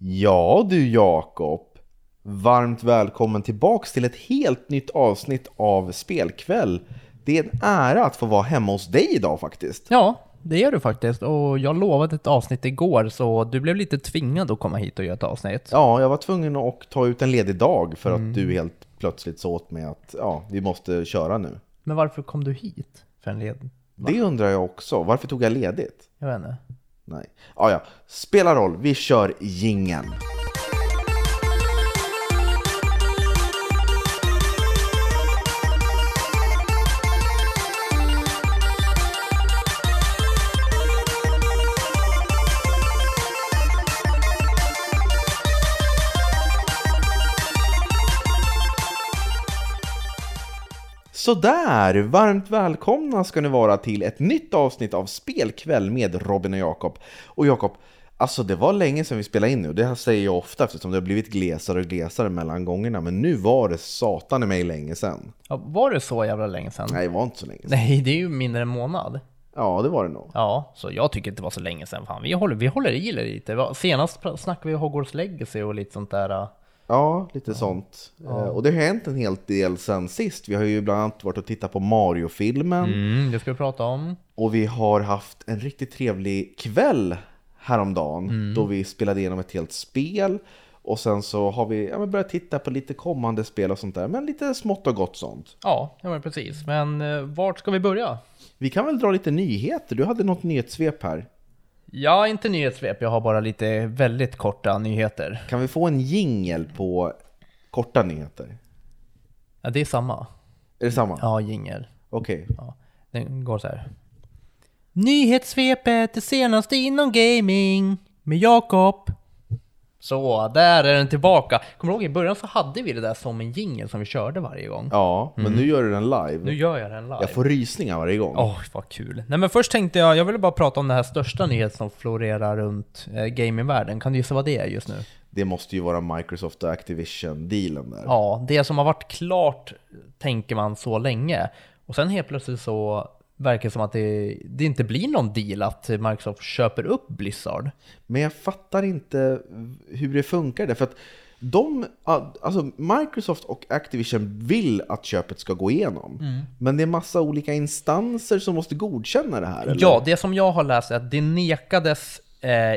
Ja du Jakob, varmt välkommen tillbaks till ett helt nytt avsnitt av Spelkväll. Det är en ära att få vara hemma hos dig idag faktiskt. Ja, det är du faktiskt. Och jag lovade ett avsnitt igår, så du blev lite tvingad att komma hit och göra ett avsnitt. Ja, jag var tvungen att ta ut en ledig dag för att du helt plötsligt sa åt mig att ja, vi måste köra nu. Men varför kom du hit för en led? Det undrar jag också. Varför tog jag ledigt? Jag vet inte. Nej. Ja, ja. Spelar roll. Vi kör gingen. Sådär, varmt välkomna ska ni vara till ett nytt avsnitt av Spelkväll med Robin och Jakob. Och Jakob, alltså det var länge sedan vi spelade in nu, det här säger jag ofta eftersom det har blivit glesare och glesare mellan gångerna, men nu var det satan i mig länge sedan. Ja, var det så jävla länge sedan? Nej, det var inte så länge sedan. Nej, det är ju mindre än en månad. Ja, det var det nog. Ja, så jag tycker inte det var så länge sedan. Fan, vi håller, vi håller i lite. Senast snackade vi Hogwarts Legacy och lite sånt där. Ja, lite sånt. Eh, Och det har hänt en hel del sen sist. Vi har ju bland annat varit och tittat på Mario-filmen. Mm, det ska vi prata om. Och vi har haft en riktigt trevlig kväll häromdagen då vi spelade igenom ett helt spel. Och sen så har vi ja, börjat titta på lite kommande spel och sånt där, men lite smått och gott sånt. Ja, ja men precis. Men eh, vart ska vi börja? Vi kan väl dra lite nyheter, du hade något nyhetssvep här. Ja, inte nyhetssvep. Jag har bara lite väldigt korta nyheter. Kan vi få en jingel på korta nyheter? Ja, det är samma. Är det samma? Ja, jingel. Okej. Ja, den går så här. Nyhetssvepet, det senaste inom gaming med Jakob. Så, där är den tillbaka. Kommer du ihåg i början så hade vi det där som en jingle som vi körde varje gång. Ja, men nu gör du den live. Nu gör jag den live. Jag får rysningar varje gång. Åh, vad kul. Nej men först tänkte jag, jag ville bara prata om den här största nyheten som florerar runt eh, gamingvärlden. Kan du gissa vad det är just nu? Det måste ju vara Microsoft och Activision-dealen där. Ja, det som har varit klart tänker man så länge. Och sen helt plötsligt så verkar som att det, det inte blir någon deal att Microsoft köper upp Blizzard. Men jag fattar inte hur det funkar där, för att de, alltså Microsoft och Activision vill att köpet ska gå igenom. Mm. Men det är massa olika instanser som måste godkänna det här, eller? Ja, det som jag har läst är att det nekades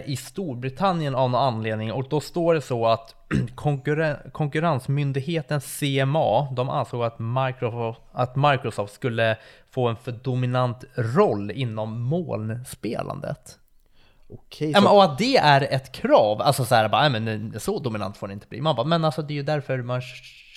i Storbritannien av någon anledning och då står det så att konkurren- konkurrensmyndigheten CMA, de ansåg att Microsoft, att Microsoft skulle få en för dominant roll inom molnspelandet. Okej, så, och att det är ett krav, alltså så här, bara, "Nej, men så dominant får det inte bli. Man bara, men alltså det är ju därför man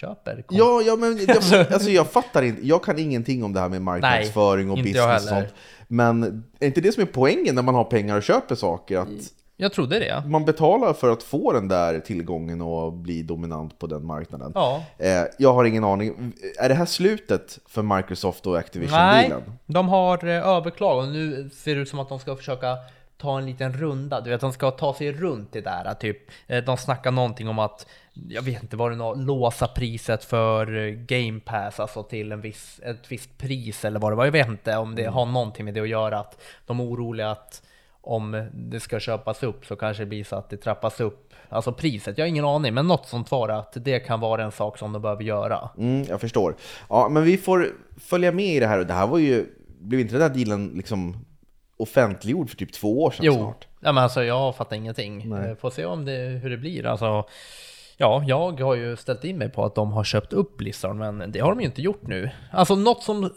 köper. ja, ja, men jag, alltså, jag fattar inte, jag kan ingenting om det här med marknadsföring och inte jag business och sånt. Men är inte det som är poängen när man har pengar och köper saker? Att Jag trodde det. man betalar för att få den där tillgången och bli dominant på den marknaden. Ja. Eh, jag har ingen aning. Är det här slutet för Microsoft och Nej, Activision-dealen? de har eh, överklagat och nu ser det ut som att de ska försöka ta en liten runda. Du vet, de ska ta sig runt det där. Typ, eh, de snackar någonting om att, jag vet inte vad det var, låsa priset för eh, Game Pass, alltså till en viss, ett visst pris eller vad det var. Jag vet inte om det har någonting med det att göra. Att de är oroliga att om det ska köpas upp så kanske det blir så att det trappas upp. Alltså priset, jag har ingen aning, men något sånt var att det kan vara en sak som de behöver göra. Mm, jag förstår. Ja, men vi får följa med i det här. Det här var ju, blev inte den där dealen liksom offentliggjord för typ två år sedan Jo, snart? ja, men alltså jag fattar ingenting. Nej. Eh, Får se om det, hur det blir. Alltså, ja, jag har ju ställt in mig på att de har köpt upp Blizzard, men det har de ju inte gjort nu. Alltså något som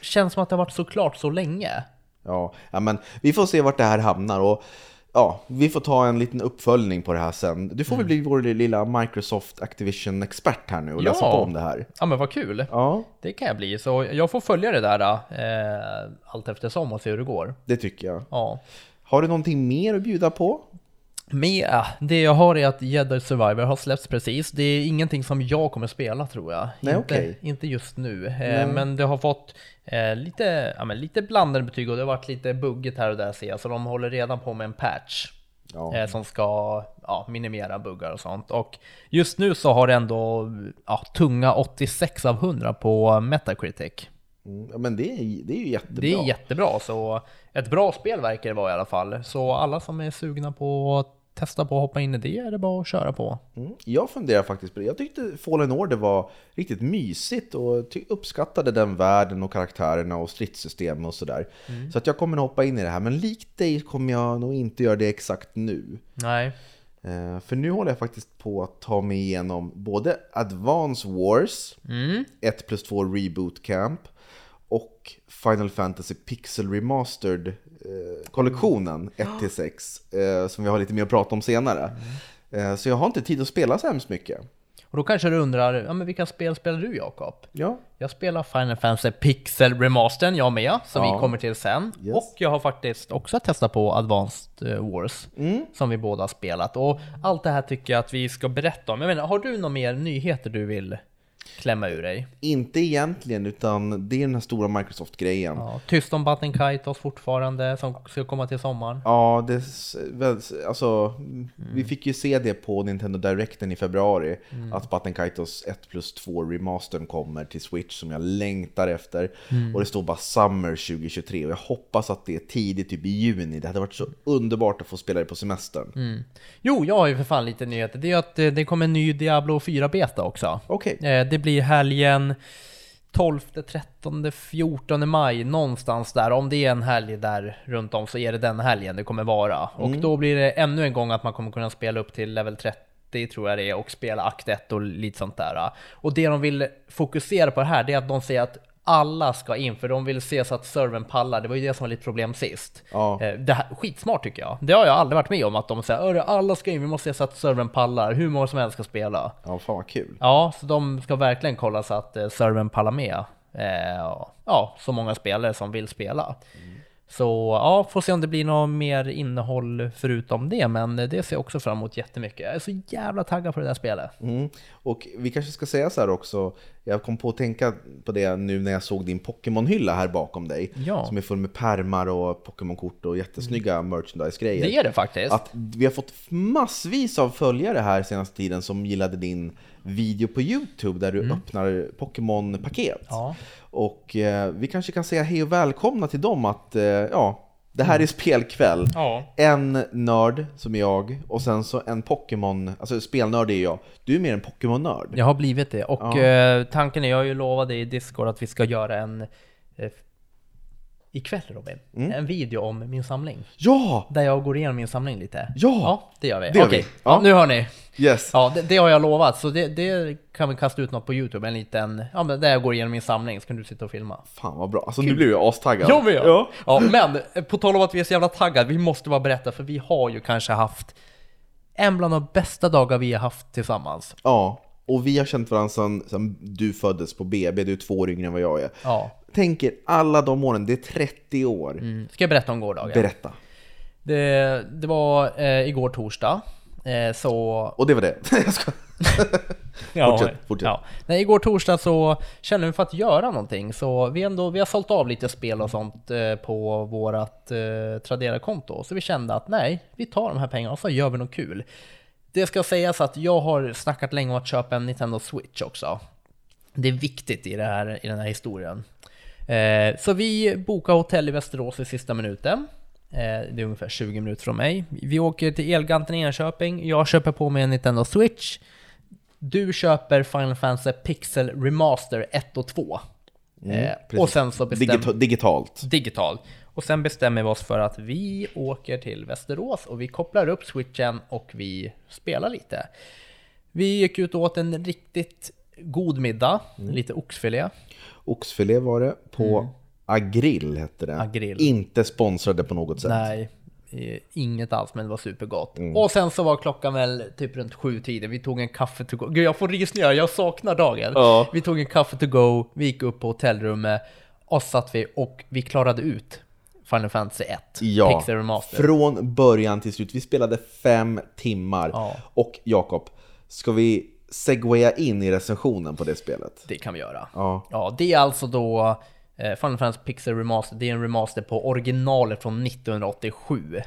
känns som att det har varit så klart så länge. Ja, ja, men vi får se vart det här hamnar och ja, vi får ta en liten uppföljning på det här sen. Du får väl bli vår lilla Microsoft Activision-expert här nu och läsa Ja. på om det här. Ja men vad kul. Ja, Det kan jag bli, så jag får följa det där eh, allt eftersom och se hur det går. det tycker jag. Ja. Har du någonting mer att bjuda på? Med, äh, det jag har är att Jedi Survivor har släppts precis. Det är ingenting som jag kommer spela tror jag. Nej, inte, okej. inte just nu. Eh, men det har fått eh, lite, ja, men lite blandade betyg och det har varit lite buggigt här och där ser jag. Så de håller redan på med en patch. Ja. Eh, som ska ja, minimera buggar och sånt. Och just nu så har det ändå tunga 86 av 100 på Metacritic. Mm, ja, men det är, det är ju jättebra. Det är jättebra, så ett bra spel verkar det vara i alla fall. Så alla som är sugna på att testa på att hoppa in i det är det bara att köra på. Mm. Jag funderar faktiskt på det. Jag tyckte Fallen Order var riktigt mysigt och uppskattade den världen och karaktärerna och stridssystem och sådär. Så att jag kommer hoppa in i det här, men likt dig kommer jag nog inte göra det exakt nu. Nej. Eh, För nu håller jag faktiskt på att ta mig igenom både Advance Wars, 1 plus 2 Reboot Camp Final Fantasy Pixel Remastered eh, kollektionen 1-6 eh, som vi har lite mer att prata om senare. Eh, så jag har inte tid att spela så hemskt mycket. Och då kanske du undrar, ja men vilka spel spelar du Jakob? Ja, Jag spelar Final Fantasy Pixel Remastern, jag med, som Ja. vi kommer till sen. Yes. Och jag har faktiskt också testat på Advanced eh, Wars, som vi båda har spelat. Och allt det här tycker jag att vi ska berätta om. Jag menar, har du några mer nyheter du vill klämma ur dig? inte egentligen utan det är den här stora Microsoft-grejen. Ja, tyst om Button Kaitos fortfarande, som ska komma till sommaren. Ja, det, alltså, vi fick ju se det på Nintendo Directen i februari, att Button Kaitos 1 plus 2 remastern kommer till Switch som jag längtar efter. Och det står bara Summer 2023 och jag hoppas att det är tidigt, typ i juni. Det hade varit så underbart att få spela det på semestern. Jo, jag har ju för fan lite nyheter. Det är ju att eh, det kommer en ny Diablo 4-beta också. Okej, Eh, Det blir helgen 12, 13, 14 maj, någonstans där. Om det är en helg där runt om så är det den helgen det kommer vara. Och då blir det ännu en gång att man kommer kunna spela upp till level 30 tror jag det är och spela akt 1 och lite sånt där. Och det de vill fokusera på här det är att de säger att alla ska in, för de vill se så att servern pallar. Det var ju det som var lite problem sist. Ja. Eh, Det här, skitsmart tycker jag. Det har jag aldrig varit med om, att de säger "Hörru, alla ska in, vi måste se så att servern pallar. Hur många som helst ska spela. ja fan vad kul. Ja, så de ska verkligen kolla så att eh, servern pallar med. Eh, ja, så många spelare som vill spela. Så ja, får se om det blir något mer innehåll förutom det, men det ser jag också fram emot jättemycket. Jag är så jävla taggad på det där spelet. Mm. Och vi kanske ska säga så här också, jag kom på att tänka på det nu när jag såg din Pokémon-hylla här bakom dig. Ja. Som är full med pärmar och Pokémon-kort och jättesnygga merchandise-grejer. Det är det faktiskt. Att vi har fått massvis av följare här senaste tiden som gillade din video på Youtube där du öppnar Pokémon-paket. Mm. Ja. Och eh, vi kanske kan säga hej och välkomna till dem att, eh, ja, det här är spelkväll. Mm. Ja. En nörd som är jag och sen så en Pokémon, alltså spelnörd är jag. Du är mer en Pokémon-nörd. Jag har blivit det. Och Ja. eh, tanken är, jag har ju lovat dig i Discord att vi ska göra en eh, ikväll Robin, Mm. en video om min samling. Ja! Där jag går igenom min samling lite. Ja! Ja, det gör vi. Det gör Okej, vi. Ja. Ja. nu hör ni. Yes! Ja, det, det har jag lovat, så det, det kan vi kasta ut något på Youtube, en liten, ja men där jag går igenom min samling, så kan du sitta och filma. Fan vad bra, alltså nu blir jag astaggad. Jag med! Ja. Ja, men eh, på tal om att vi är så jävla taggade, vi måste bara berätta, för vi har ju kanske haft en bland de bästa dagar vi har haft tillsammans. ja, och vi har känt varandra sedan, du föddes på BB, du är två år yngre än vad jag är. Ja. Tänker alla de åren, det är 30 år. Mm. Ska jag berätta om gårdagen? Berätta. Det, det var eh, igår torsdag, eh, så... Och det var det. jag ska. Fortsätt, fortsätt. Ja. Nej, igår torsdag så kände vi för att göra någonting, så vi, ändå, vi har sålt av lite spel och sånt eh, på vårat eh, Tradera-konto, så vi kände att nej, vi tar de här pengarna och så gör vi något kul. Det ska sägas att jag har snackat länge om att köpa en Nintendo Switch också. Det är viktigt i, det här, i den här historien. Eh, så vi bokar hotell i Västerås i sista minuten. Eh, det är ungefär 20 minuter från mig. Vi åker till Elganten i Enköping. Jag köper på mig en Nintendo Switch. Du köper Final Fantasy Pixel Remaster 1 och 2. eh, och sen så bestämmer... Digita- digitalt. Digital. Och sen bestämmer vi oss för att vi åker till Västerås och vi kopplar upp switchen och vi spelar lite. Vi gick ut och åt en riktigt god middag, lite oxfilé. Oxfilé var det på Agrill hette det. Mm. Agrill. Inte sponsrade på något sätt. Nej, eh, inget alls, men det var supergott. Och sen så var klockan väl typ runt sju tiden. Vi tog en kaffe to go. Gud, jag får rysningar, jag saknar dagen. Ja. Vi tog en kaffe to go, vi gick upp på hotellrummet och satt vi och vi klarade ut Final Fantasy 1, Ja, Pixel Remaster. från början till slut. Vi spelade fem timmar. Ja. Och Jakob, ska vi segwaya in i recensionen på det spelet? Det kan vi göra. Ja. Ja, det är alltså då eh, Final Fantasy Pixel Remaster. Det är en remaster på originalet från 1987.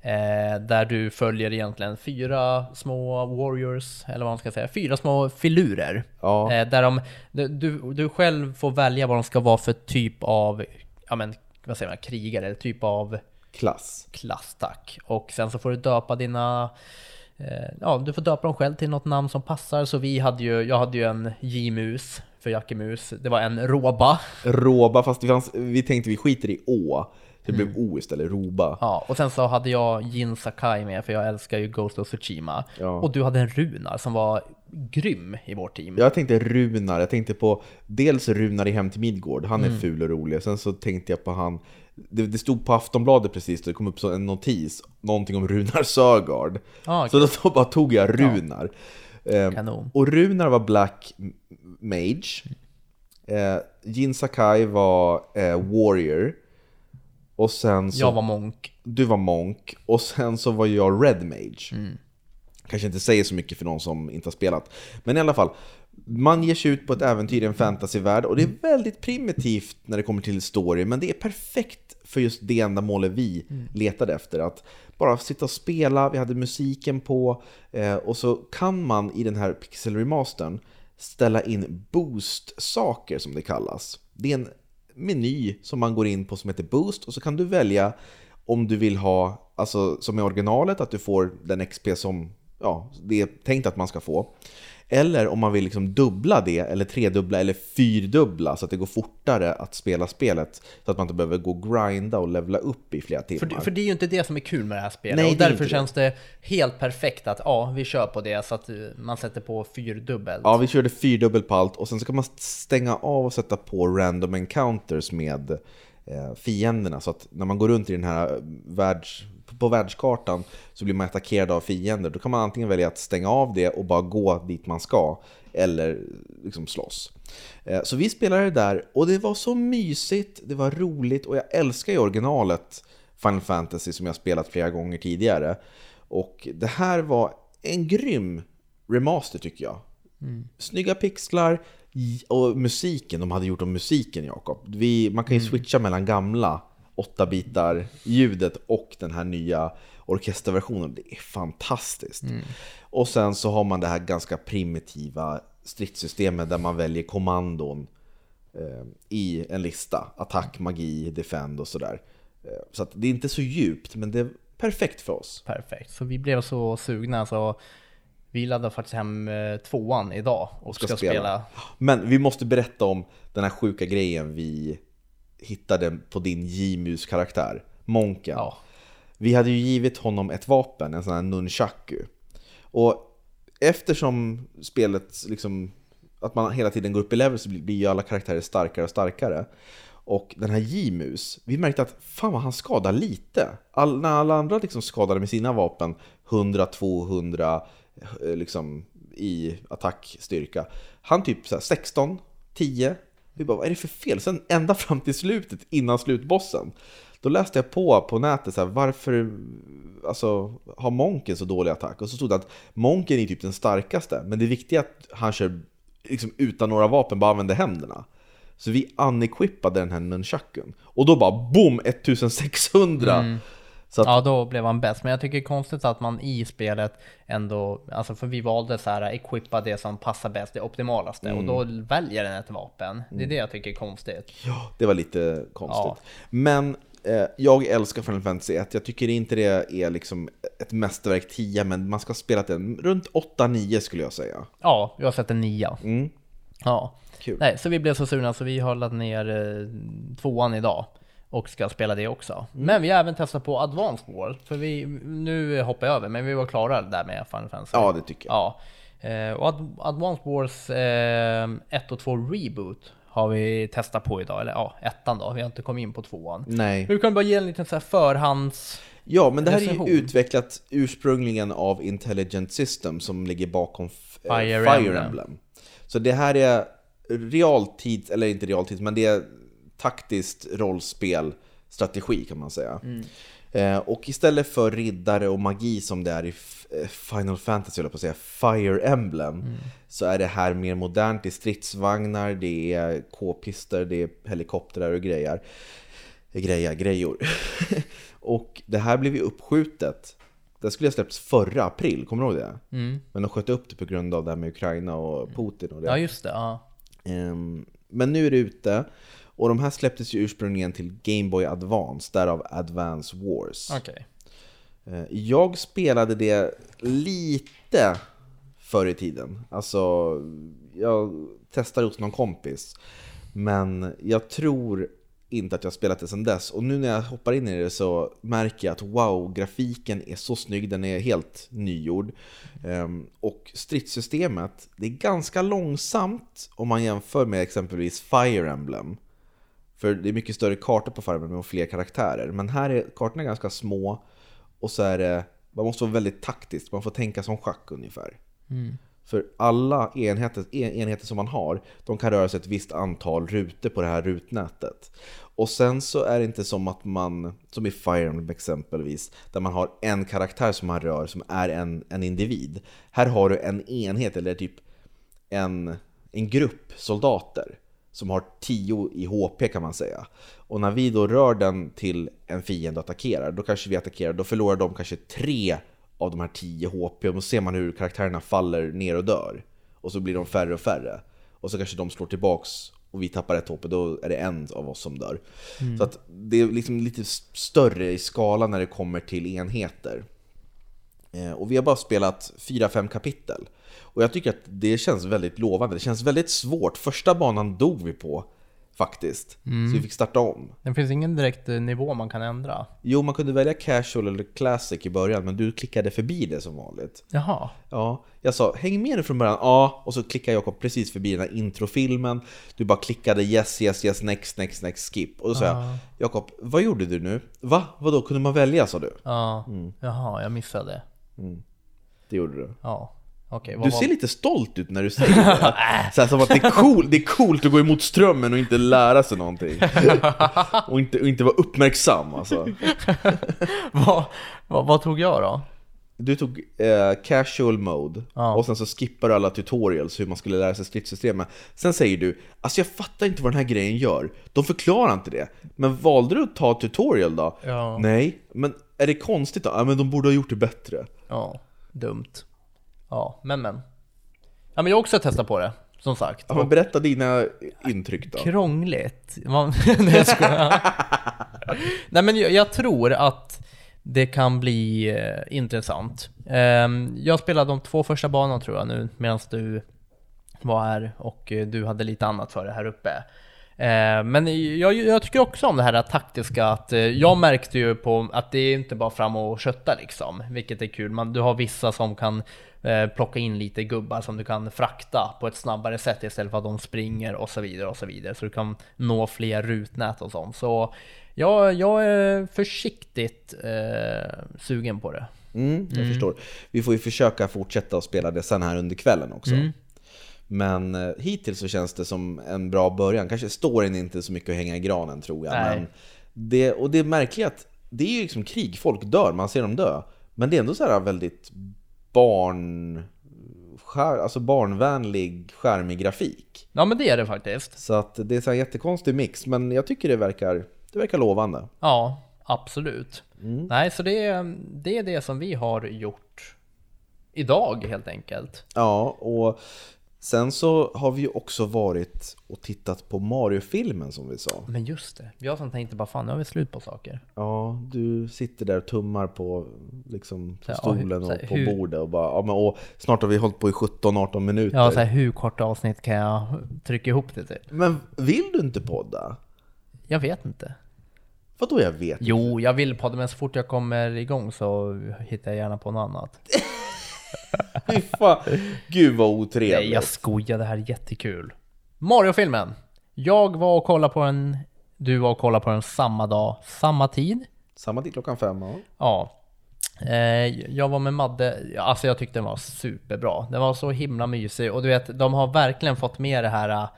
Eh, där du följer egentligen fyra små warriors, eller vad man ska säga, fyra små filurer. Ja. Eh, där de, du, du, du själv får välja vad de ska vara för typ av, ja men, vad säger man, krigare, eller typ av Klass. Klass, tack. Och sen så får du döpa dina eh, Ja, du får döpa dem själv till något namn som passar. Så vi hade ju, jag hade ju en J-mus för Jackemus. Det var en Roba. Roba, fast fanns, vi tänkte vi skiter i Å. Det blev O istället, Roba. Ja, och sen så hade jag Jin Sakai med, för jag älskar ju Ghost of Tsushima. Ja. Och du hade en Runar som var grym i vårt team. Jag tänkte Runar, jag tänkte på dels Runar i Hem till Midgård, han är ful och rolig. Sen så tänkte jag på han, det, det stod på Aftonbladet precis, det kom upp så en notis, någonting om Runar Sögaard. Ja, Så då, bara tog jag Runar. Eh, Kanon. och Runar var Black Mage. Eh, Jin Sakai var eh, Warrior. Och sen så... Jag var monk. Du var Monk. Och sen så var jag Red Mage. Kanske inte säger så mycket för någon som inte har spelat. Men i alla fall. Man ger sig ut på ett äventyr i en fantasyvärld och det är väldigt primitivt när det kommer till story, men det är perfekt för just det ändamålet vi letade efter. Att bara sitta och spela, vi hade musiken på eh, och så kan man i den här Pixel Remastern ställa in boost-saker som det kallas. Det är en meny som man går in på som heter Boost och så kan du välja om du vill ha, alltså som i originalet, att du får den XP som ja, det är tänkt att man ska få. Eller om man vill liksom dubbla det, eller tredubbla eller fyrdubbla så att det går fortare att spela spelet. Så att man inte behöver gå och grinda och levla upp i flera timmar. För, det- för det är ju inte det som är kul med det här spelet. Nej, och därför det. känns det helt perfekt att ja, vi kör på det så att eh, man sätter på fyrdubbelt. Ja, vi körde fyrdubbel på allt och sen så kan man stänga av och sätta på random encounters med eh, fienderna. Så att när man går runt i den här världs, på världskartan så blir man attackerad av fiender. Då kan man antingen välja att stänga av det och bara gå dit man ska eller liksom slåss. Eh, så vi spelade det där och det var så mysigt, det var roligt och jag älskar ju originalet Final Fantasy som jag spelat flera gånger tidigare. Och det här var en grym remaster tycker jag. Snygga pixlar och musiken, de hade gjort om musiken Jakob. Man kan ju switcha mellan gamla 8-bitar ljudet och den här nya orkesterversionen. Det är fantastiskt. Och sen så har man det här ganska primitiva stridssystemet där man väljer kommandon eh, i en lista. Attack, magi, defend och sådär. Eh, Så det är inte så djupt, men det är perfekt för oss. Perfekt. Så vi blev så sugna så vi laddade faktiskt hem eh, tvåan idag och ska, spela. Men vi måste berätta om den här sjuka grejen vi hittade på din J-mus-karaktär, Monken. Ja. Vi hade ju givit honom ett vapen, en sån här nunchaku. Och eftersom spelet liksom, att man hela tiden går upp i level så blir ju alla karaktärer starkare och starkare. Och den här J-mus, vi märkte att fan vad han skadar lite. All, när alla andra liksom skadade med sina vapen 100-200 eh, liksom, i attackstyrka. Han typ så här 16, 10. Vi bara, vad är det för fel? Sen ända fram till slutet, innan slutbossen. Då läste jag på på nätet så här, varför alltså, har Monken så dålig attack? Och så stod det att Monken är typ den starkaste, men det viktiga är att han kör liksom, utan några vapen, bara använder händerna. Så vi unequippade den här nunchakun. Och då bara boom! 1600! Mm att, Ja, då blev han bäst. Men jag tycker det är konstigt att man i spelet ändå, alltså för vi valde så här, equippa det som passar bäst, det optimalaste. Och då väljer den ett vapen. Det är det jag tycker är konstigt. Ja, det var lite konstigt. Ja. Men eh, jag älskar Final Fantasy 1. Jag tycker inte det är liksom ett mästerverk 10, men man ska spela den runt 8-9 skulle jag säga. Ja, jag har sett en nia. Mm. Ja. Kul. Nej, så vi blev så sugna så vi har laddat ner eh, tvåan idag. Och ska spela det också. Mm. Men vi har även testat på Advanced War. För vi, nu hoppar jag över, men vi var klara där med Final Fantasy. Ja, det tycker jag. Ja. Eh, och Ad- Advanced Wars eh, 1 och 2 Reboot har vi testat på idag. Eller ja, ettan då. Vi har inte kommit in på tvåan. Nej. Nu kan vi bara ge en liten så här förhands... Ja, men det här är ju Recension. utvecklat ursprungligen av Intelligent System som ligger bakom eh, Fire Fire, Emblem. Emblem. Så det här är realtid, eller inte realtid, men det är taktiskt rollspel, strategi kan man säga. Eh, och istället för riddare och magi som det är i eh, Final Fantasy, eller på att säga, Fire Emblem, så är det här mer modernt. Det är stridsvagnar, det är k-pister, det är helikoptrar och grejer. Grejer, grejor. och det här blev ju uppskjutet. Det skulle ha släppts förra april, kommer du ihåg det? Men de sköt upp det på grund av det här med Ukraina och Putin och det. Ja, just det. Ja. Ehm, Men nu är det ute Och de här släpptes ju ursprungligen till Game Boy Advance, därav Advance Wars. Okej. Eh, Jag spelade det lite förr i tiden. Alltså, jag testade hos någon kompis. Men jag tror inte att jag spelat det sedan dess. Och nu när jag hoppar in i det så märker jag att wow, grafiken är så snygg, den är helt nygjord. Ehm, och stridssystemet, det är ganska långsamt om man jämför med exempelvis Fire Emblem. För det är mycket större kartor på Emblem och fler karaktärer. Men här är kartorna ganska små och så är det, man måste vara väldigt taktisk, man får tänka som schack ungefär. För alla enheter, en, enheter som man har, de kan röra sig ett visst antal rutor på det här rutnätet. Och sen så är det inte som att man, som i Fire Emblem exempelvis, där man har en karaktär som man rör som är en, en individ. Här har du en enhet, eller typ en, en grupp soldater som har 10 i HP kan man säga. Och när vi då rör den till en fiende och attackerar, då kanske vi attackerar, då förlorar de kanske 3 av de här 10 HP och då ser man hur karaktärerna faller ner och dör. Och så blir de färre och färre. Och så kanske de slår tillbaks och vi tappar ett HP, då är det en av oss som dör. Så att det är liksom lite större i skala när det kommer till enheter. Eh, Och vi har bara spelat 4-5 kapitel. Och jag tycker att det känns väldigt lovande. Det känns väldigt svårt. Första banan dog vi på faktiskt. Så vi fick starta om. Det finns ingen direkt eh, nivå man kan ändra. Jo, man kunde välja casual eller classic i början, men du klickade förbi det som vanligt. Jaha. Ja, jag sa häng med nu från början, ja, och så klickade Jakob precis förbi den här introfilmen. Du bara klickade yes, yes, yes, next, next, next, skip. Och då sa jag, Jakob, vad gjorde du nu? Va? Vadå, kunde man välja sa du? Ja. Jaha, jag missade. Det gjorde du. Ja. Okej, Du vad var... ser lite stolt ut när du säger det. Så här, som att det är, cool, det är coolt att gå emot strömmen och inte lära sig någonting. Och inte, och inte vara uppmärksam alltså. vad, vad, vad tog jag då? Du tog eh, casual mode Ja. och sen så skippar du alla tutorials hur man skulle lära sig stridssystemet. Sen säger du, alltså jag fattar inte vad den här grejen gör. De förklarar inte det. Men valde du att ta tutorial då? Ja. Nej, men är det konstigt då? Ja, men de borde ha gjort det bättre. Ja, dumt. Ja, men men. Ja, men jag har också testat på det, som sagt. Ja, men berätta dina intryck då. Krångligt. Man... Nej, jag skojar. Nej, men jag, jag tror att det kan bli eh, intressant. Ehm, jag spelade de två första banorna tror jag nu, medan du var här och eh, du hade lite annat för det här uppe. Eh, Men jag, jag tycker också om det här taktiska, att eh, jag märkte ju på att det är inte bara fram och kötta liksom, vilket är kul. Man, du har vissa som kan plocka in lite gubbar som du kan frakta på ett snabbare sätt istället för att de springer och så vidare och så vidare. Så du kan nå fler rutnät och sånt. Så jag, jag är försiktigt eh, sugen på det. Mm, jag förstår. Vi får ju försöka fortsätta att spela det sen här under kvällen också. Mm. Men eh, hittills så känns det som en bra början. Kanske storyn inte så mycket att hänga i granen tror jag. Nej. Men det, och det är märkligt att det är ju liksom krig, folk dör, man ser dem dö. Men det är ändå så här väldigt barn... Skär, alltså barnvänlig, skärmig grafik. Ja men det är det faktiskt. Så att det är så här jättekonstig mix, men jag tycker det verkar, det verkar lovande. Ja, absolut. Nej, så det är, det är det som vi har gjort idag helt enkelt. Ja, och sen så har vi ju också varit och tittat på Mario-filmen som vi sa. Men just det, jag som tänkte bara fan nu har vi slut på saker. Ja, du sitter där och tummar på, liksom, på Ja, stolen hur- och på hur- bordet och bara ja, men, och snart har vi hållit på i 17-18 minuter. Ja, så här, hur korta avsnitt kan jag trycka ihop det till? Men vill du inte podda? Jag vet inte. Vadå jag vet? Jo, jag vill podda men så fort jag kommer igång så hittar jag gärna på något annat. Fy fan. Gud vad otrevligt. Nej, jag skojar, det här är jättekul. Mario-filmen. Jag var och kollade på den, du var och kollade på den samma dag, samma tid. Samma till klockan fem, ja. Ja. Eh, jag var med Madde, alltså jag tyckte den var superbra. Den var så himla mysig och du vet, de har verkligen fått med det här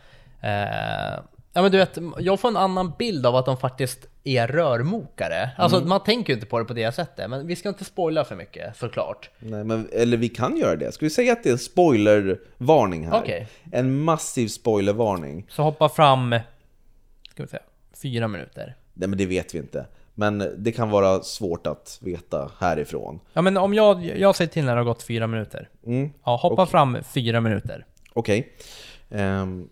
eh, Ja men du vet, jag får en annan bild av att de faktiskt är rörmokare. Alltså man tänker ju inte på det på det sättet, men vi ska inte spoila för mycket såklart. Nej, men, eller vi kan göra det. Ska vi säga att det är en spoilervarning här? Okej. En massiv spoilervarning. Så hoppa fram, ska vi säga, fyra minuter. Nej men det vet vi inte. Men det kan vara svårt att veta härifrån. Ja men om jag, jag säger till när det har gått fyra minuter. Mm. Ja, hoppa fram fyra minuter. Okej. Ehm,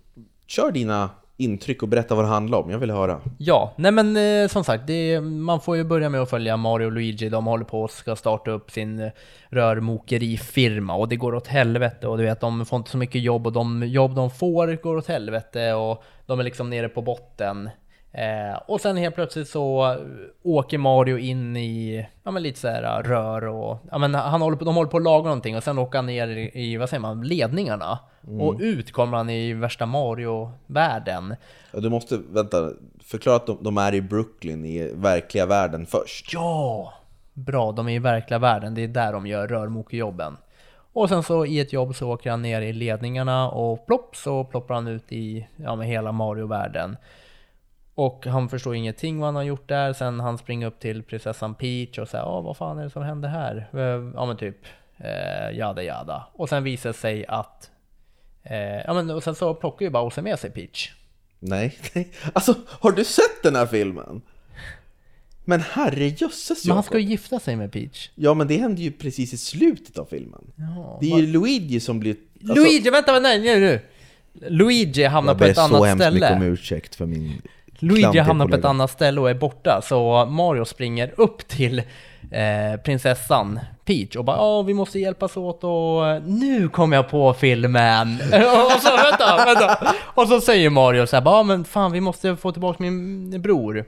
kör dina intryck och berätta vad det handlar om. Jag vill höra. Ja, nej men eh, som sagt, det, man får ju börja med att följa Mario och Luigi. De håller på och ska starta upp sin eh, rörmokerifirma och det går åt helvete och du vet, de får inte så mycket jobb och de jobb de får går åt helvete och de är liksom nere på botten. Eh, och sen helt plötsligt så åker Mario in i, ja men lite så här rör och, ja men han håller på, de håller på att laga någonting och sen åker han ner i, i vad säger man, ledningarna. Och ut kommer han i värsta Mario-världen. Ja, du måste, vänta, förklara att de, de är i Brooklyn i verkliga världen först. Ja! Bra, de är i verkliga världen, det är där de gör rörmokerjobben. Och sen så i ett jobb så åker han ner i ledningarna och plopp så ploppar han ut i ja, med hela Mario-världen. Och han förstår ingenting vad han har gjort där. Sen han springer upp till prinsessan Peach och säger ja vad fan är det som händer här? Eh, Ja men typ eh, jada jada. Och sen visar det sig att eh, ja men och sen så plockar ju Bowser med sig Peach. Nej, nej. Alltså, har du sett den här filmen? Men herrejösses Men han ska ju gifta sig med Peach. Ja, men det händer ju precis i slutet av filmen. Ja, Det är ju Luigi som blir... Alltså, Luigi, vänta, vänta, nej, nu! Luigi hamnar jag på ber ett så annat hemskt mycket om ställe. ursäkt för min Luigi hamnar på ett annat ställe och är borta, så Mario springer upp till eh, prinsessan Peach och bara ja, vi måste hjälpas åt och nu kom jag på filmen! och så vänta, vänta! Och så säger Mario så här, bara, ja men fan vi måste få tillbaka min bror.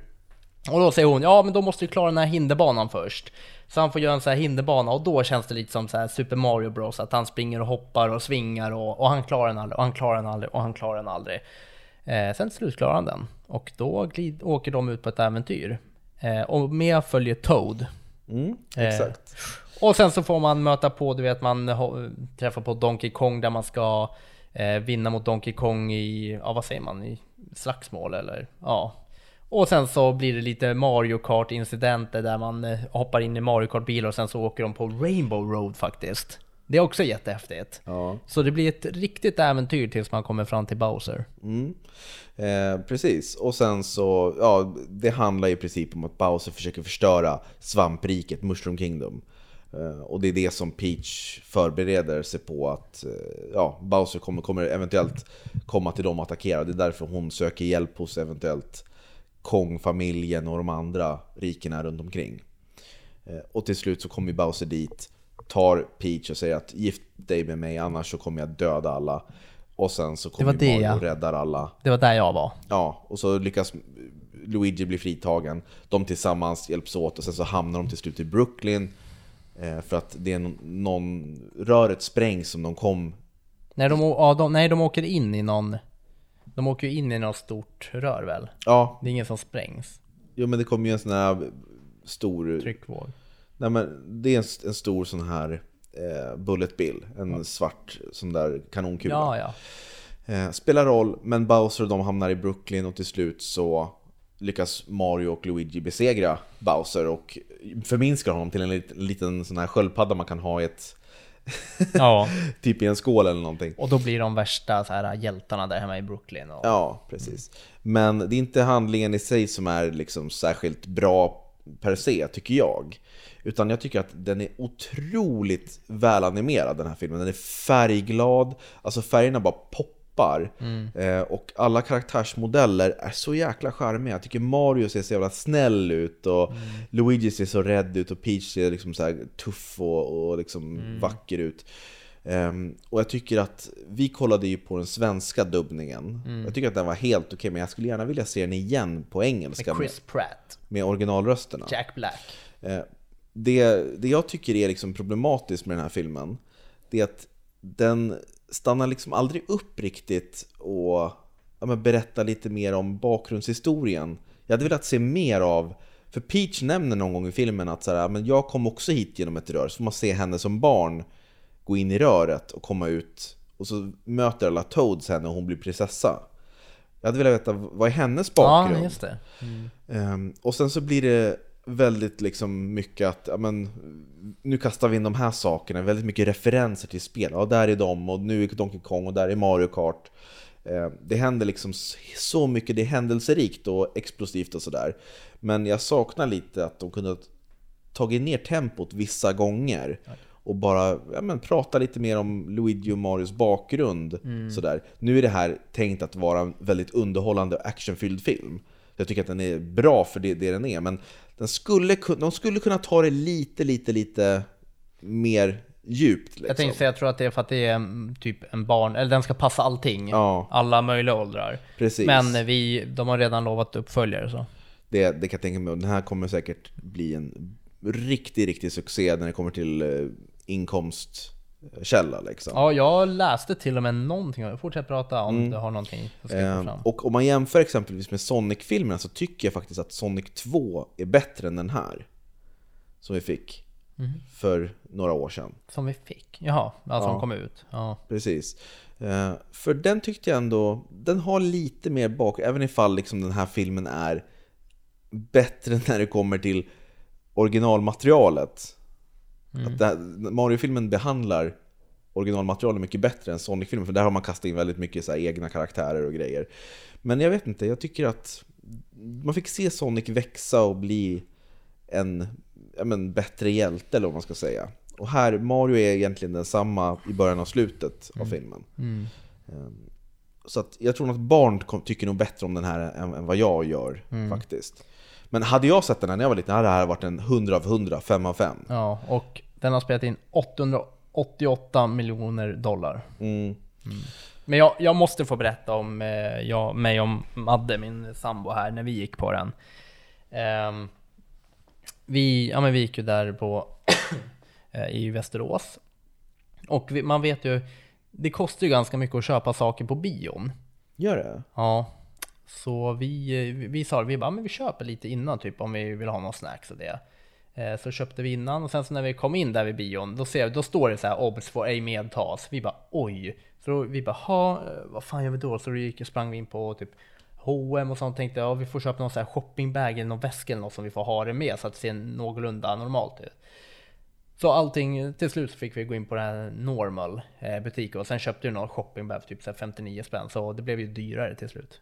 Och då säger hon, ja men då måste vi klara den här hinderbanan först. Så han får göra en sån här hinderbana och då känns det lite som så Super Mario Bros. Att han springer och hoppar och svingar och, och han klarar den aldrig och han klarar den aldrig och han klarar den aldrig. Eh, sen till slut klarar han den. Och då glid, åker de ut på ett äventyr. Eh, och med följer Toad. Mm, Eh, exakt. Och sen så får man möta på, du vet man träffar på Donkey Kong där man ska eh, vinna mot Donkey Kong i, ja vad säger man, i slagsmål eller ja. Och sen så blir det lite Mario Kart incidenter där man eh, hoppar in i Mario Kart bilar och sen så åker de på Rainbow Road faktiskt. Det är också jättehäftigt. Ja. Så det blir ett riktigt äventyr tills man kommer fram till Bowser. Mm. Eh, precis, och sen så, ja, det handlar i princip om att Bowser försöker förstöra svampriket, Mushroom Kingdom. Eh, och det är det som Peach förbereder sig på att, eh, ja, Bowser kommer, kommer eventuellt komma till dem och attackera. Det är därför hon söker hjälp hos eventuellt Kong-familjen och de andra rikena runt omkring. Eh, och till slut så kommer Bowser dit, tar Peach och säger att gift dig med mig annars så kommer jag döda alla. Och sen så kommer det, Mario och räddar alla. Det var där jag var. Ja, och så lyckas Luigi bli fritagen. De tillsammans hjälps åt och sen så hamnar de till slut i Brooklyn. Eh, för att det är någon, röret sprängs som de kom... Nej de, ja, de, nej, de åker in i någon... De åker ju in i något stort rör väl? Ja, Det är ingen som sprängs. jo, men det kom ju en sån här stor... Tryckvåg. Nej men det är en, en stor sån här eh, bullet bill. En svart sån där kanonkula. Ja, ja. Eh, spelar roll, men Bowser och de hamnar i Brooklyn och till slut så lyckas Mario och Luigi besegra Bowser och förminskar honom till en liten, liten sån här sköldpadda man kan ha i ett, Ja, typ i en skål eller någonting. och då blir de värsta så här hjältarna där hemma i Brooklyn. Och... Ja, precis. Men det är inte handlingen i sig som är liksom särskilt bra per se, tycker jag. Utan jag tycker att den är otroligt välanimerad den här filmen. Den är färgglad, alltså färgerna bara poppar. Eh, och alla karaktärsmodeller är så jäkla charmiga. Jag tycker Mario ser så jävla snäll ut och Luigi ser så rädd ut och Peach ser liksom så här tuff och, och liksom vacker ut. Ehm, och jag tycker att, vi kollade ju på den svenska dubbningen. Jag tycker att den var helt okej, men jag skulle gärna vilja se den igen på engelska Med med, Chris Pratt, med originalrösterna. Jack Black. Eh, det, det jag tycker är liksom problematiskt med den här filmen, det är att den stannar liksom aldrig upp riktigt och ja, berättar lite mer om bakgrundshistorien. Jag hade velat se mer av, för Peach nämner någon gång i filmen att så här, men jag kom också hit genom ett rör, så får man se henne som barn gå in i röret och komma ut och så möter alla Toads henne och hon blir prinsessa. Jag hade velat veta, vad är hennes bakgrund? Ja, just det. Ehm, och sen så blir det väldigt liksom mycket att, ja, men, nu kastar vi in de här sakerna, väldigt mycket referenser till spel. Ja, där är de och nu är Donkey Kong och där är Mario Kart. Ehm, det händer liksom så mycket, det är händelserikt och explosivt och sådär. Men jag saknar lite att de kunde tagit ner tempot vissa gånger. och bara ja, men, prata lite mer om Luigi och Marios bakgrund. Sådär. Nu är det här tänkt att vara en väldigt underhållande och actionfylld film. Jag tycker att den är bra för det, det den är, men den skulle, de skulle kunna ta det lite, lite, lite mer djupt. Liksom. Jag tänkte säga, jag tror att det är för att det är typ en barn, eller den ska passa allting. Ja. Alla möjliga åldrar. Precis. Men vi, de har redan lovat uppföljare så. Det, det kan jag tänka mig. Den här kommer säkert bli en riktig, riktig succé när det kommer till eh, inkomstkälla. Liksom. Ja, jag läste till och med någonting. Fortsätt prata om du har någonting ska få Eh, fram. och om man jämför exempelvis med Sonic-filmerna så tycker jag faktiskt att Sonic 2 är bättre än den här. Som vi fick Mhm. för några år sedan. Som vi fick. Jaha, alltså Ja. som kom ut. Ja. Precis. Eh, för den tyckte jag ändå, den har lite mer bak, även ifall liksom den här filmen är bättre när det kommer till originalmaterialet. Att det här, Mario-filmen behandlar originalmaterialet mycket bättre än Sonic-filmen, för där har man kastat in väldigt mycket så egna karaktärer och grejer. Men jag vet inte, jag tycker att man fick se Sonic växa och bli en men, bättre hjälte, eller vad man ska säga. Och här, Mario är egentligen densamma i början och slutet av filmen. Mm. Ehm, Så att jag tror att barn tycker nog bättre om den här än, än vad jag gör faktiskt. Men hade jag sett den här när jag var liten hade det här varit en 100 av 100, 5 av 5. ja, och den har spelat in 888 miljoner dollar. Mm. Men jag, jag måste få berätta om eh, jag, mig och Madde, min sambo här, när vi gick på den. Ehm, vi, ja, men vi gick ju där på eh, i Västerås. Och vi, man vet ju, det kostar ju ganska mycket att köpa saker på bion. Gör det? Ja, så vi, vi, sa vi bara, men vi köper lite innan typ om vi vill ha någon snacks och det. Eh, så köpte vi innan och sen så när vi kom in där vid bion, då, ser, då står det så här obs får ej medtas. Vi bara oj. Så då, vi bara, ha, vad fan gör vi då? Så då gick, sprang vi in på typ H&M och sånt tänkte ja vi får köpa någon så här shoppingbag eller någon väska eller något som vi får ha det med så att det ser någorlunda normalt ut. Så allting, till slut så fick vi gå in på den här normal eh, butiken och sen köpte vi någon shoppingbag för typ så 59 spänn så det blev ju dyrare till slut.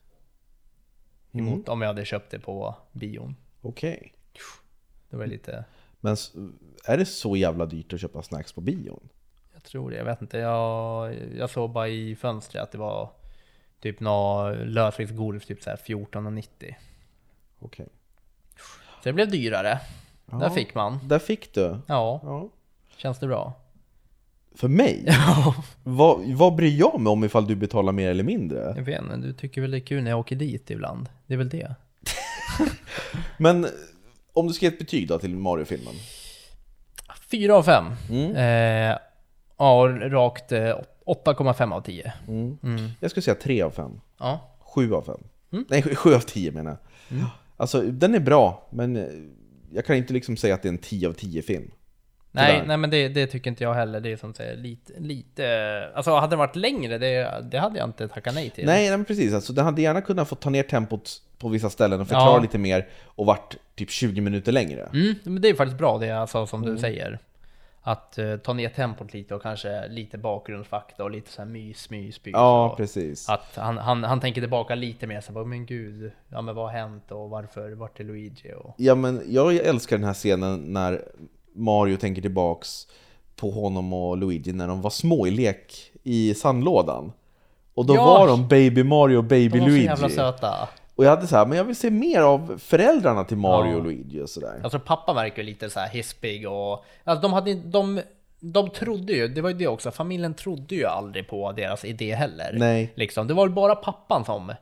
Emot om jag hade köpt det på bion. Okej. Det var lite, Men är det så jävla dyrt att köpa snacks på bion? jag tror det, jag vet inte. Jag, jag såg bara i fönstret att det var typ något typ så här 14,90. Okej. Så det blev dyrare. Där fick man. Där fick du. Ja, Ja. känns det bra? För mig? vad, vad bryr jag mig om ifall du betalar mer eller mindre? Jag vet inte, du tycker väl det är kul när jag åker dit ibland? Det är väl det? Men om du ska ge ett betyg då till Mario-filmen? 4 av 5. Mm. Eh, ja, rakt eh, 8,5 av 10. Mm. Jag skulle säga 3 av 5. Ja. 7 av 5. Mm. Nej, 7 av 10 menar jag. Alltså, den är bra, men eh, jag kan inte liksom säga att det är en 10 av 10 film. Nej, nej men det, det tycker inte jag heller. Det är som säger lite, lite... Alltså hade det varit längre, det, det hade jag inte tackat nej till. Nej, nej precis. Alltså, den hade gärna kunnat få ta ner tempot på vissa ställen och förklara Ja. lite mer och varit typ 20 minuter längre. Mm, men det är faktiskt bra det alltså, som Mm. du säger. Att eh, ta ner tempot lite och kanske lite bakgrundsfakta och lite så här mys, mys, mys. Ja, precis. Att han, han, han tänker tillbaka lite mer så bara, men gud, ja men vad har hänt och varför, vart är Luigi och... Ja, men jag älskar den här scenen när Mario tänker tillbaks på honom och Luigi när de var små i lek i sandlådan. Och då Ja! var de Baby Mario och Baby De var så Luigi. jävla söta. Och jag hade så här, men jag vill se mer av föräldrarna till Mario Ja. och Luigi och sådär. Alltså pappa verkar lite så här hispig och... Alltså de hade de, de trodde ju, det var ju det också, familjen trodde ju aldrig på deras idé heller. Nej. Liksom, det var bara pappan som,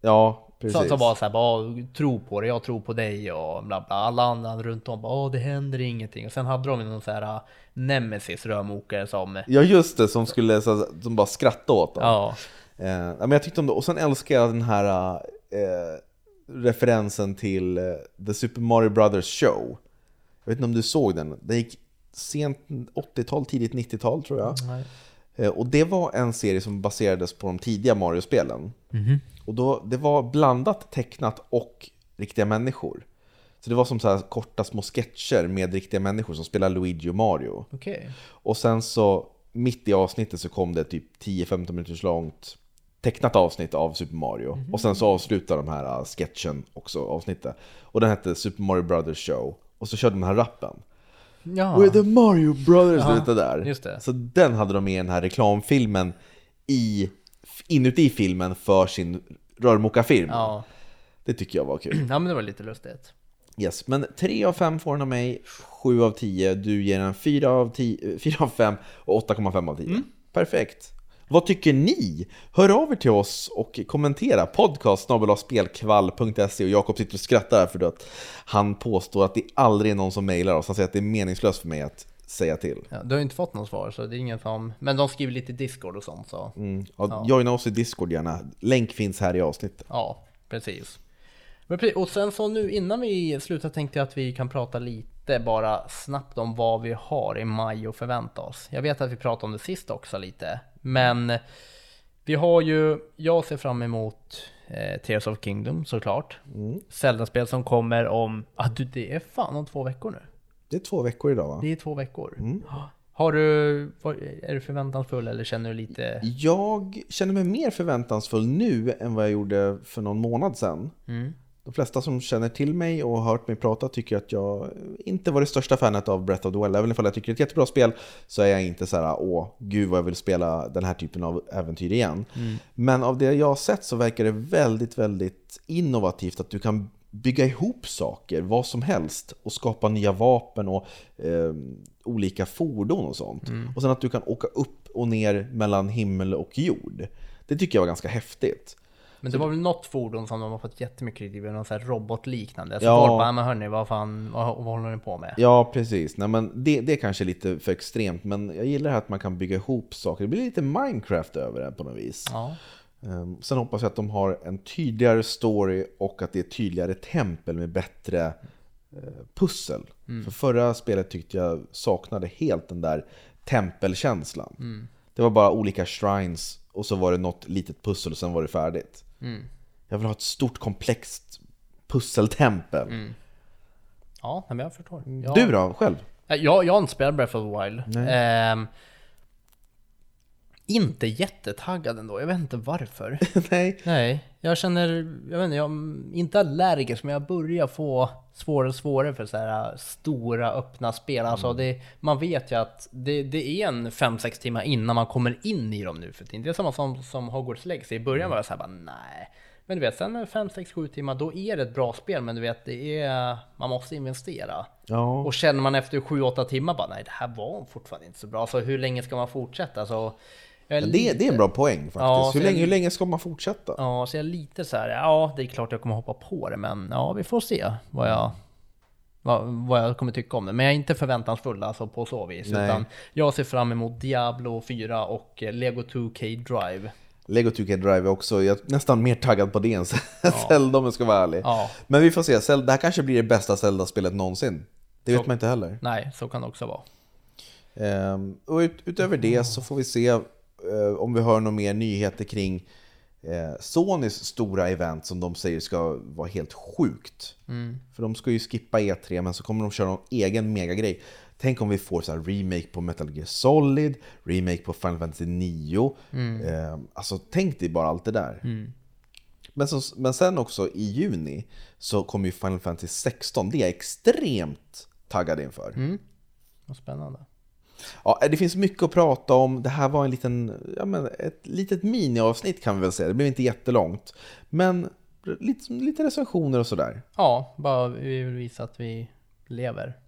Ja, precis. som, var såhär, bara tro på det, jag tror på dig och bla bla. Alla andra runt om bara, det händer ingenting. Och sen hade de någon så här uh, nemesis rörmokare som, Ja, just det, som skulle så, som bara skratta åt dem. ja, Eh, men jag tyckte om det. Och sen älskar jag den här eh, referensen till eh, The Super Mario Brothers Show. Jag vet inte om du såg den? Den gick sent 80-tal, tidigt 90-tal tror jag. nej. Eh, och det var en serie som baserades på de tidiga Mario-spelen. Och då, det var blandat tecknat och riktiga människor. Så det var som så här korta små sketcher med riktiga människor som spelar Luigi och Mario. okej. Och sen så mitt i avsnittet så kom det typ 10-15 minuters långt tecknat avsnitt av Super Mario. Och sen så avslutade de här uh, sketchen också avsnittet. Och den hette Super Mario Brothers Show. Och så körde de den här rappen. Ja. We're the Mario Brothers, Ja, det där. just det. Så den hade de med i den här reklamfilmen i, inuti filmen för sin rörmokarfirma. Ja. Det tycker jag var kul. ja, men det var lite lustigt. Yes, men 3 av 5 får den av mig, 7 av 10. Du ger den 4 av, 10, 4 av 5 och 8,5 av 10. Mm. Perfekt. Vad tycker ni? Hör av er till oss och kommentera. Podcast spelkvall.se och Jakob sitter och skrattar här för att han påstår att det aldrig är någon som mejlar oss. Han säger att det är meningslöst för mig att säga till. Ja, du har ju inte fått något svar, så det är ingen som... Men de skriver lite Discord och sånt, så... Mm. Ja, Joina oss i Discord gärna. Länk finns här i avsnittet. Ja, precis. Precis. Och sen så nu innan vi slutar tänkte jag att vi kan prata lite bara snabbt om vad vi har i maj och förvänta oss. Jag vet att vi pratade om det sist också lite, men vi har ju, jag ser fram emot eh, Tears of Kingdom såklart. Mm. Zelda-spel som kommer om, ah, du, det är fan om två veckor nu. Det är två veckor idag va? Det är två veckor. Mm. Har du, är du förväntansfull eller känner du lite? Jag känner mig mer förväntansfull nu än vad jag gjorde för någon månad sedan. Mm. De flesta som känner till mig och har hört mig prata tycker att jag inte var det största fanet av Breath of the Wild. Även om jag tycker det är ett jättebra spel så är jag inte så här, åh, gud vad jag vill spela den här typen av äventyr igen. Men av det jag har sett så verkar det väldigt, väldigt innovativt att du kan bygga ihop saker, vad som helst och skapa nya vapen och eh, olika fordon och sånt. Och sen att du kan åka upp och ner mellan himmel och jord. Det tycker jag var ganska häftigt. Men det var väl något fordon som de har fått jättemycket kritik för, någon sån här robotliknande. Så Ja. folk bara, men hörni, vad fan, vad, vad håller ni på med? Ja, precis. Nej, men det, det är kanske lite för extremt, men jag gillar att man kan bygga ihop saker. Det blir lite Minecraft över det på något vis. Ja. Ehm, Sen hoppas jag att de har en tydligare story och att det är tydligare tempel med bättre eh, pussel. För förra spelet tyckte jag saknade helt den där tempelkänslan. Det var bara olika shrines och så var det något litet pussel och sen var det färdigt. Jag vill ha ett stort komplext pusseltempel. Ja, men jag förstår. Ja. Du då, själv? Eh, Jag, jag har inte spelat Breath of the Wild. Inte jättetaggad ändå, jag vet inte varför. Nej. Nej, jag känner, jag vet inte, jag är inte allergisk men jag börjar få svårare och svårare för så här stora öppna spel. Alltså det, man vet ju att det, det är en 5-6 timmar innan man kommer in i dem nu för tiden. Det är samma som, som Hogwarts Legacy. I början var jag såhär bara nej. Men du vet, sen med 5-6-7 timmar då är det ett bra spel men du vet, det är, man måste investera. Ja. Och känner man efter 7-8 timmar bara nej det här var fortfarande inte så bra. Så hur länge ska man fortsätta? Alltså, jag är Ja, det, det är en bra poäng faktiskt. Ja, hur, länge, jag- hur länge ska man fortsätta? Ja, så jag är lite så här, ja det är klart jag kommer hoppa på det men ja vi får se vad jag, vad, vad jag kommer tycka om det. Men jag är inte förväntansfull alltså på så vis. Nej. Utan jag ser fram emot Diablo 4 och eh, Lego 2K Drive. Lego 2K Drive också, jag är nästan mer taggad på det än Zelda om jag ska vara ärlig. Ja, Men vi får se, Zelda, det här kanske blir det bästa Zelda-spelet någonsin. Det vet Så- man inte heller. nej så kan det också vara. Ehm, och ut, utöver det så får vi se om vi hör några mer nyheter kring eh, Sonys stora event som de säger ska vara helt sjukt. För de ska ju skippa E3 men så kommer de köra någon egen megagrej. Tänk om vi får så här remake på Metal Gear Solid, remake på Final Fantasy 9. Eh, alltså tänk dig bara allt det där. Men, så, men sen också i juni så kommer ju Final Fantasy 16. Det är jag extremt taggad inför. Vad spännande. Ja, det finns mycket att prata om. Det här var en liten, ja, men ett litet miniavsnitt kan vi väl säga. Det blev inte jättelångt. Men lite, lite recensioner och sådär. Ja, bara vi vill visa att vi lever.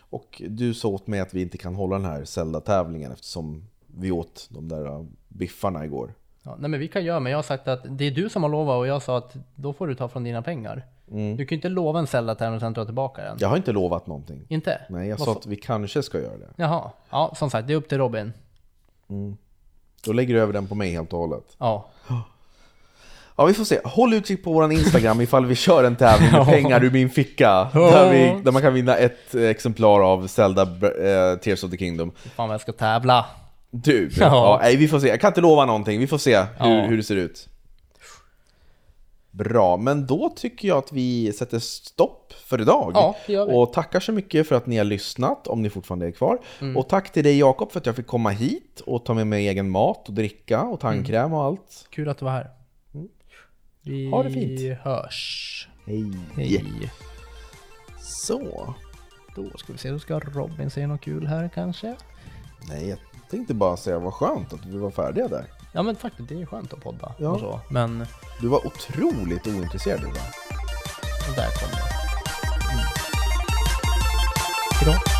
Och du sa åt mig att vi inte kan hålla den här Zelda-tävlingen eftersom vi åt de där biffarna igår. Ja, nej men vi kan göra, men jag har sagt att det är du som har lovat och jag sa att då får du ta från dina pengar. Du kan ju inte lova en Zelda-tävling och sen dra tillbaka den. Jag har inte lovat någonting. Inte? Nej, jag Vad sa att vi kanske ska göra det. Jaha, ja som sagt det är upp till Robin. Då lägger du över den på mig helt och hållet. Ja, Ja, vi får se. Håll utkik på vår Instagram ifall vi kör en tävling med pengar ur min ficka. Där, vi, där man kan vinna ett exemplar av Zelda eh, Tears of the Kingdom. fan vad jag ska tävla. Du, Ja. ja. nej, vi får se. Jag kan inte lova någonting. Vi får se hur, Ja. hur det ser ut. Bra, men då tycker jag att vi sätter stopp för idag. Ja, det gör vi. Och tackar så mycket för att ni har lyssnat, om ni fortfarande är kvar. Mm. Och tack till dig Jakob för att jag fick komma hit och ta med mig egen mat och dricka och tandkräm och allt. Kul att du var här. Vi Ha det fint. hörs. Hej! Hej. Så. Då ska vi se, då ska Robin säga något kul här kanske? Nej, jag tänkte bara säga vad skönt att vi var färdiga där. Ja men faktiskt, det är skönt att podda Ja. och så. Men Du var otroligt ointresserad idag. där kommer det. Mm. Hejdå.